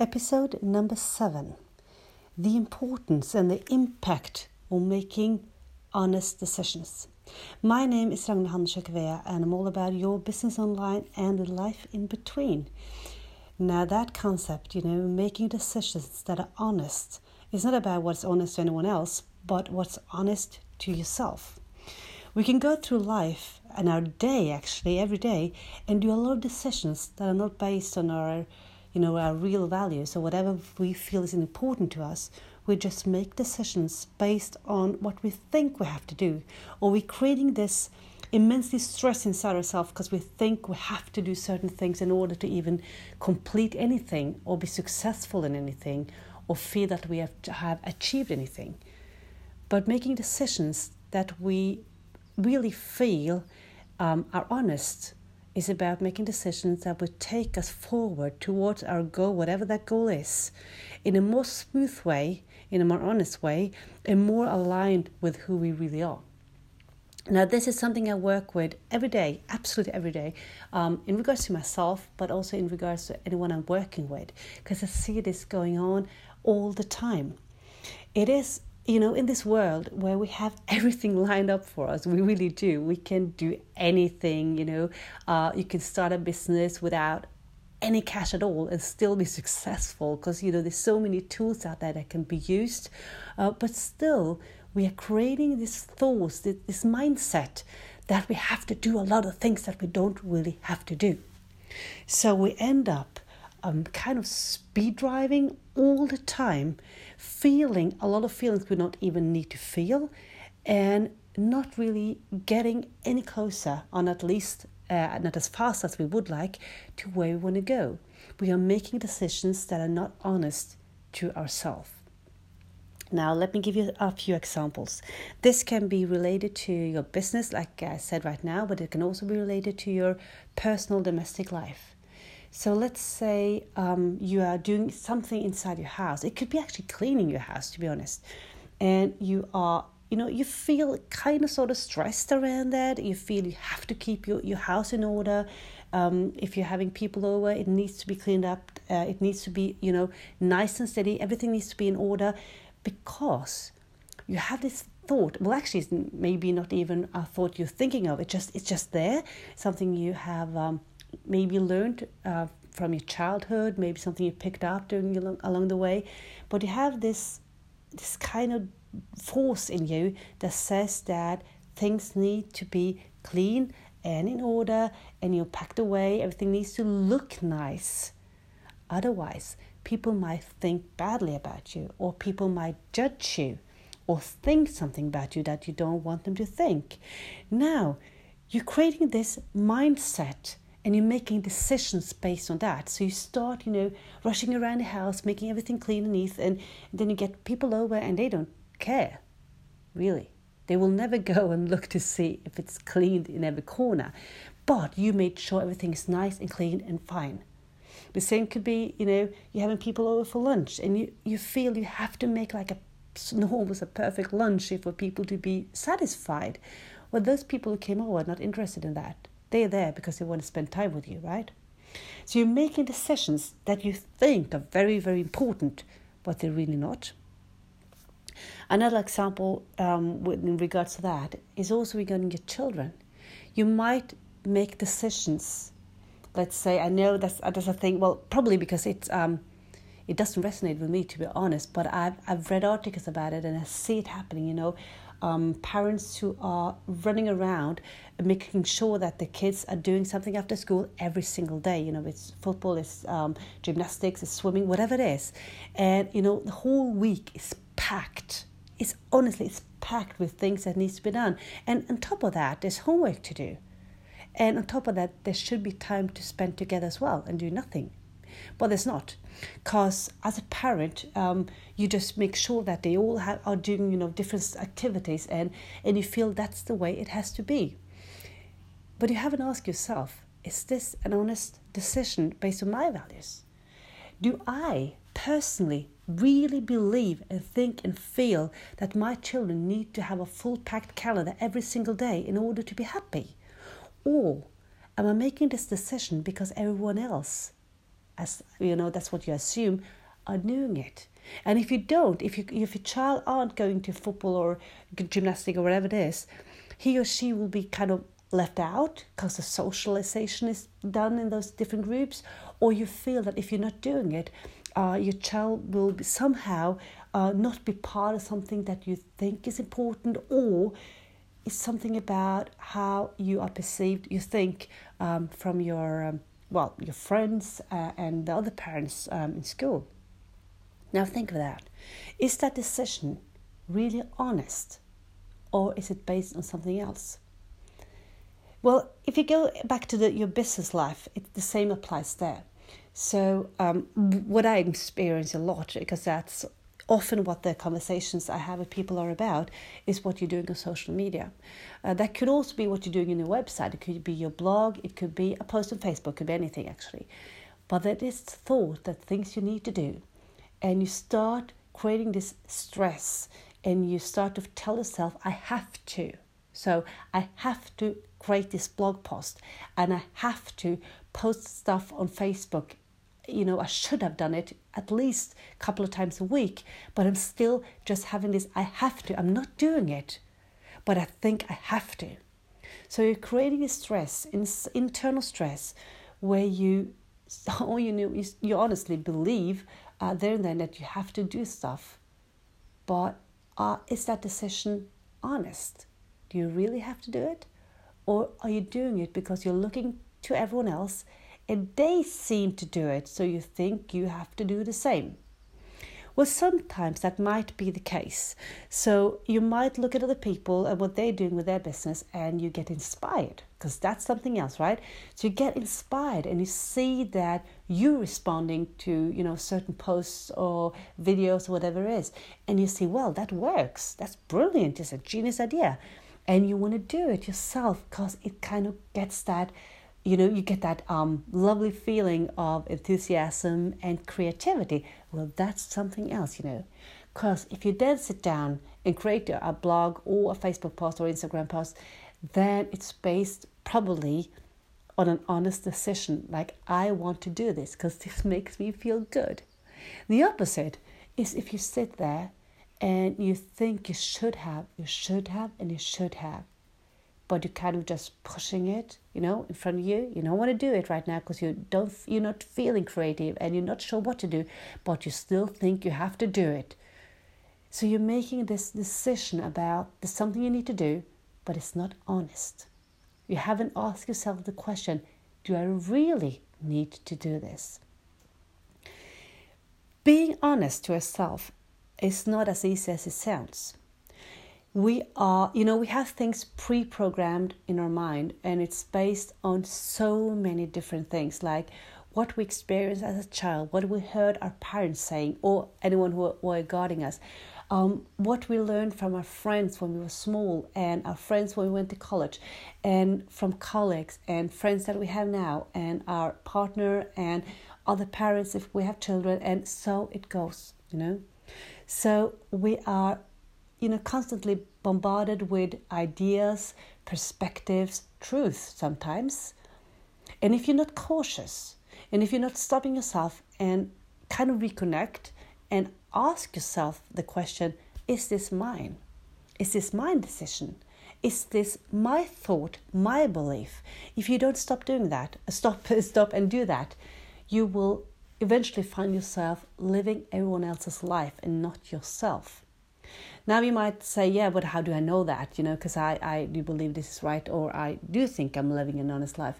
Episode number seven The importance and the impact of making honest decisions. My name is Ragnar Hanshakvea, and I'm all about your business online and the life in between. Now, that concept, you know, making decisions that are honest, is not about what's honest to anyone else, but what's honest to yourself. We can go through life and our day, actually, every day, and do a lot of decisions that are not based on our you know, our real values or whatever we feel is important to us, we just make decisions based on what we think we have to do. Or we're creating this immensely stress inside ourselves because we think we have to do certain things in order to even complete anything or be successful in anything or feel that we have, have achieved anything. But making decisions that we really feel um, are honest is about making decisions that would take us forward towards our goal, whatever that goal is, in a more smooth way, in a more honest way, and more aligned with who we really are. Now, this is something I work with every day, absolutely every day, um, in regards to myself, but also in regards to anyone I'm working with, because I see this going on all the time. It is you know, in this world where we have everything lined up for us, we really do. We can do anything, you know. Uh, you can start a business without any cash at all and still be successful because, you know, there's so many tools out there that can be used. Uh, but still, we are creating this thoughts, this, mindset that we have to do a lot of things that we don't really have to do. So we end up um, kind of speed driving all the time, feeling a lot of feelings we don't even need to feel, and not really getting any closer, on at least uh, not as fast as we would like, to where we want to go. We are making decisions that are not honest to ourselves. Now, let me give you a few examples. This can be related to your business, like I said right now, but it can also be related to your personal domestic life. So let's say um, you are doing something inside your house. It could be actually cleaning your house, to be honest. And you are, you know, you feel kind of sort of stressed around that. You feel you have to keep your, your house in order. Um, if you're having people over, it needs to be cleaned up. Uh, it needs to be, you know, nice and steady. Everything needs to be in order because you have this thought well actually it's maybe not even a thought you're thinking of it just it's just there something you have um, maybe learned uh, from your childhood, maybe something you picked up during along, along the way, but you have this this kind of force in you that says that things need to be clean and in order, and you're packed away. Everything needs to look nice. Otherwise, people might think badly about you, or people might judge you, or think something about you that you don't want them to think. Now, you're creating this mindset and you're making decisions based on that. So you start, you know, rushing around the house, making everything clean and neat, and, then you get people over and they don't care, really. They will never go and look to see if it's cleaned in every corner. But you made sure everything is nice and clean and fine. The same could be, you know, you're having people over for lunch and you, you feel you have to make like a almost a perfect lunch for people to be satisfied. Well, those people who came over are not interested in that. They're there because they want to spend time with you, right? So you're making decisions that you think are very, very important, but they're really not. Another example um, in regards to that is also regarding your children. You might make decisions. Let's say I know that's that's a thing. Well, probably because it's um, it doesn't resonate with me to be honest. But I've I've read articles about it and I see it happening. You know, um, parents who are running around making sure that the kids are doing something after school every single day. You know, it's football, it's um, gymnastics, it's swimming, whatever it is. And, you know, the whole week is packed. It's honestly, it's packed with things that needs to be done. And on top of that, there's homework to do. And on top of that, there should be time to spend together as well and do nothing. But there's not, because as a parent, um, you just make sure that they all have, are doing you know different activities, and and you feel that's the way it has to be. But you haven't asked yourself: Is this an honest decision based on my values? Do I personally really believe and think and feel that my children need to have a full packed calendar every single day in order to be happy? Or am I making this decision because everyone else as you know, that's what you assume, are doing it. And if you don't, if you if your child aren't going to football or gymnastic or whatever it is, he or she will be kind of left out because the socialization is done in those different groups, or you feel that if you're not doing it, uh, your child will be somehow uh, not be part of something that you think is important, or it's something about how you are perceived. You think um, from your um, well, your friends uh, and the other parents um, in school. Now think of that. Is that decision really honest, or is it based on something else? Well, if you go back to the, your business life, it, the same applies there. So, um, what I experience a lot, because that's often what the conversations I have with people are about, is what you're doing on social media. Uh, that could also be what you're doing on your website. It could be your blog. It could be a post on Facebook. It could be anything actually. But that is thought that things you need to do, and you start creating this stress, and you start to tell yourself, "I have to." So I have to create this blog post, and I have to post stuff on Facebook you know, I should have done it at least a couple of times a week, but I'm still just having this I have to. I'm not doing it, but I think I have to. So you're creating a stress, internal stress, where you, all you know, you honestly believe uh, there and then that you have to do stuff, but uh, is that decision honest? Do you really have to do it? Or are you doing it because you're looking to everyone else and they seem to do it, so you think you have to do the same. Well, sometimes that might be the case. So you might look at other people and what they're doing with their business and you get inspired because that's something else, right? So you get inspired and you see that you responding to, you know, certain posts or videos or whatever it is. And you see, well, that works. That's brilliant. It's a genius idea. And you want to do it yourself because it kind of gets that you know you get that um, lovely feeling of enthusiasm and creativity. Well that's something else you know. Because if you then sit down and create a blog or a facebook post or instagram post then it's based probably on an honest decision like i want to do this because this makes me feel good. The opposite is if you sit there and you think you should have you should have and you should have but you're kind of just pushing it, you know, in front of you. You don't want to do it right now because you don't, you're not feeling creative and you're not sure what to do, but you still think you have to do it. So you're making this decision about there's something you need to do, but it's not honest. You haven't asked yourself the question, do I really need to do this? Being honest to yourself is not as easy as it sounds we are, you know, we have things pre programmed in our mind, and it's based on so many different things like what we experienced as a child, what we heard our parents saying, or anyone who were guarding us, um, what we learned from our friends when we were small, and our friends when we went to college, and from colleagues and friends that we have now, and our partner and other parents if we have children, and so it goes, you know. So we are you know, constantly bombarded with ideas, perspectives, truth sometimes. And if you're not cautious, and if you're not stopping yourself and kind of reconnect and ask yourself the question is this mine? Is this my decision? Is this my thought, my belief? If you don't stop doing that, stop, stop and do that, you will eventually find yourself living everyone else's life and not yourself. Now you might say, yeah, but how do I know that? You know, because I, I do believe this is right or I do think I'm living an honest life.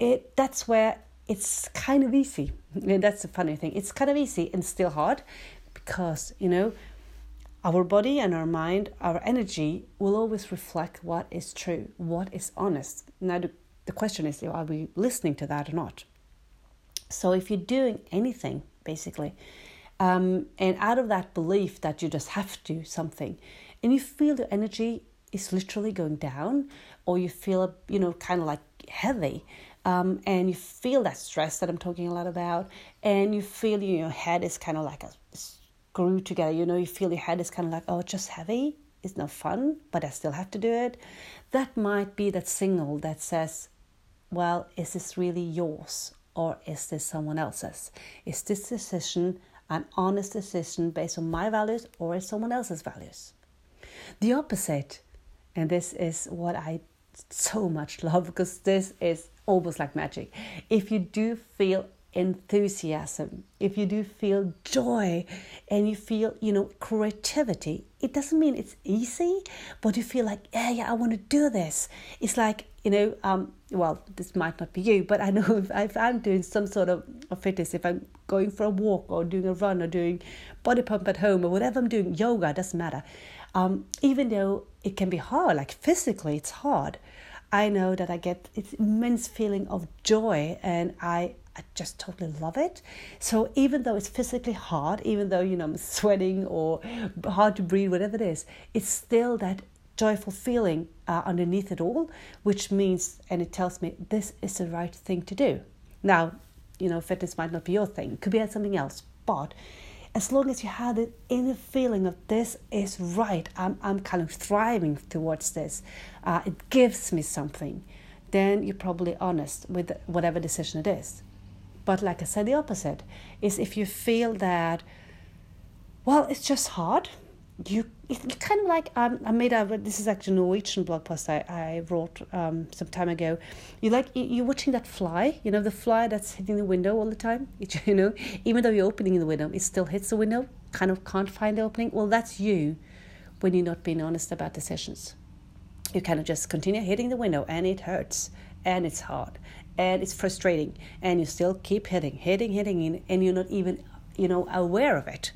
It that's where it's kind of easy. That's the funny thing. It's kind of easy and still hard because, you know, our body and our mind, our energy will always reflect what is true, what is honest. Now the, the question is, are we listening to that or not? So if you're doing anything, basically, um, and out of that belief that you just have to do something, and you feel your energy is literally going down, or you feel, you know, kind of like heavy, um, and you feel that stress that I'm talking a lot about, and you feel your head is kind of like a screw together. You know, you feel your head is kind of like, oh, just heavy. It's not fun, but I still have to do it. That might be that signal that says, well, is this really yours? or is this someone else's? Is this decision an honest decision based on my values or someone else's values? The opposite, and this is what I so much love because this is almost like magic. If you do feel enthusiasm, if you do feel joy and you feel, you know, creativity, it doesn't mean it's easy, but you feel like, yeah, yeah, I want to do this. It's like, you know, um, well, this might not be you, but I know if, if I'm doing some sort of, fitness, if I'm going for a walk or doing a run or doing body pump at home or whatever I'm doing, yoga, doesn't matter. Um, even though it can be hard, like physically it's hard, I know that I get this immense feeling of joy and I, I just totally love it. So even though it's physically hard, even though you know I'm sweating or hard to breathe, whatever it is, it's still that joyful feeling uh, underneath it all, which means and it tells me this is the right thing to do. Now, you know, fitness might not be your thing; it could be something else, but as long as you have the inner feeling of this is right, I'm, I'm kind of thriving towards this, uh, it gives me something, then you're probably honest with whatever decision it is. But like I said, the opposite is if you feel that, well, it's just hard, you it's kind of like um, I made a this is actually a Norwegian blog post I, I wrote um, some time ago. You like you're watching that fly, you know the fly that's hitting the window all the time. you know, even though you're opening the window, it still hits the window. Kind of can't find the opening. Well, that's you when you're not being honest about decisions. You kind of just continue hitting the window, and it hurts, and it's hard, and it's frustrating, and you still keep hitting, hitting, hitting, in and you're not even you know aware of it.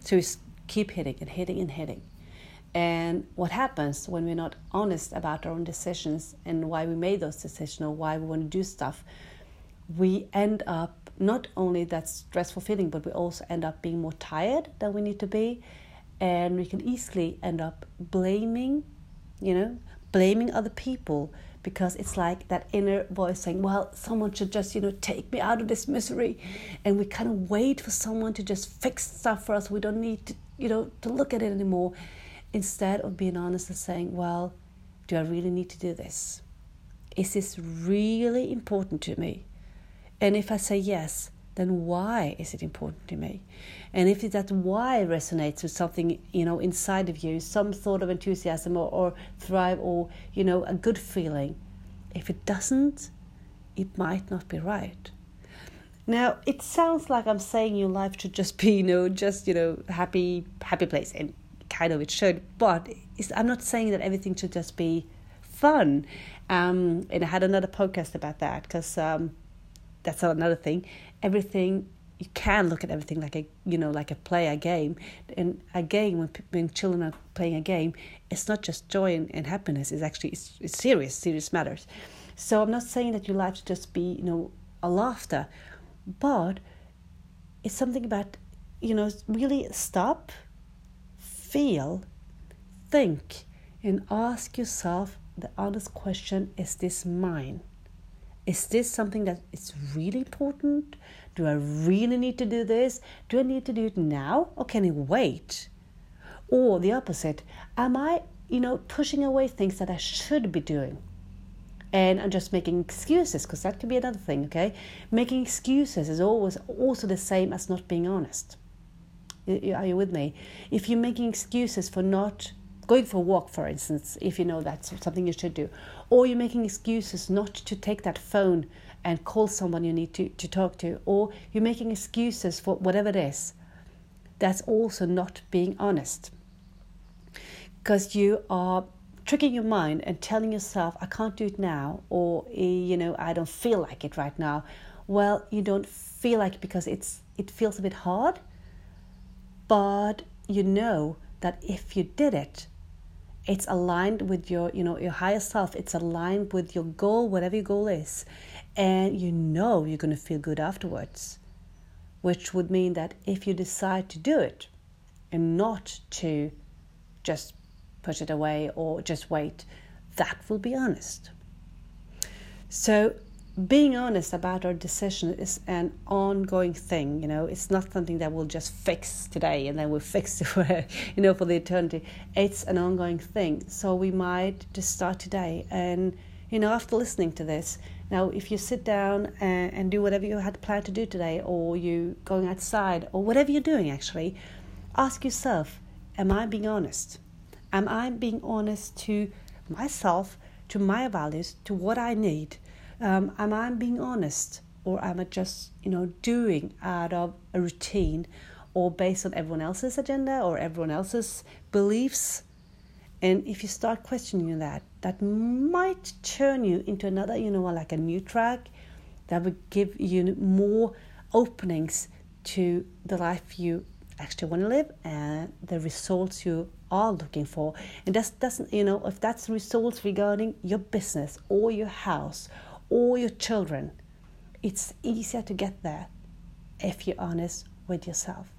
So you keep hitting and hitting and hitting. And what happens when we're not honest about our own decisions and why we made those decisions or why we want to do stuff, we end up not only that stressful feeling, but we also end up being more tired than we need to be. And we can easily end up blaming, you know, blaming other people because it's like that inner voice saying, well, someone should just, you know, take me out of this misery. And we kind of wait for someone to just fix stuff for us. We don't need to you know, to look at it anymore instead of being honest and saying, well, do I really need to do this? Is this really important to me? And if I say yes, then why is it important to me? And if that why resonates with something, you know, inside of you, some sort of enthusiasm or, or thrive or, you know, a good feeling, if it doesn't, it might not be right. Now it sounds like I'm saying your life should just be, you know, just you know, happy, happy place, and kind of it should. But I'm not saying that everything should just be fun. Um, and I had another podcast about that because um, that's another thing. Everything you can look at everything like a you know like a play a game and a game when, when children are playing a game it's not just joy and, and happiness it's actually it's, it's serious serious matters so i'm not saying that your life should just be you know a laughter but it's something about, you know, really stop, feel, think, and ask yourself the honest question is this mine? Is this something that is really important? Do I really need to do this? Do I need to do it now or can it wait? Or the opposite, am I, you know, pushing away things that I should be doing? and I'm just making excuses because that could be another thing, okay? Making excuses is always also the same as not being honest. Are you with me? If you're making excuses for not going for a walk, for instance, if you know that's something you should do, or you're making excuses not to take that phone and call someone you need to, to talk to, or you're making excuses for whatever it is, that's also not being honest. Because you are tricking your mind and telling yourself, I can't do it now, or, eh, you know, I don't feel like it right now. Well, you don't feel like it because it's, it feels a bit hard, but you know that if you did it, it's aligned with your, you know, your higher self. It's aligned with your goal, whatever your goal is, and you know you're going to feel good afterwards. Which would mean that if you decide to do it and not to just push it away or just wait. That will be honest. So, being honest about our decision is an ongoing thing. You know, it's not something that we'll just fix today and then we'll fix it for, you know, for the eternity. It's an ongoing thing. So we might just start today and you know, after listening to this, now if you sit down and, and do whatever you had planned to do today, or you going outside, or whatever you're doing, actually, ask yourself, am I being honest? Am I being honest to myself, to my values, to what I need? Um, am I being honest, or am I just, you know, doing out of a routine, or based on everyone else's agenda or everyone else's beliefs? And if you start questioning that, that might turn you into another, you know, like a new track that would give you more openings to the life you actually want to live and the results you are looking for. And that doesn't, you know, if that's results regarding your business or your house or your children, it's easier to get there if you're honest with yourself.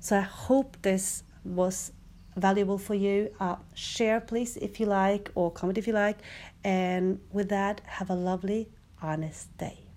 So I hope this was valuable for you. Uh, share, please, if you like, or comment if you like. And with that, have a lovely, honest day.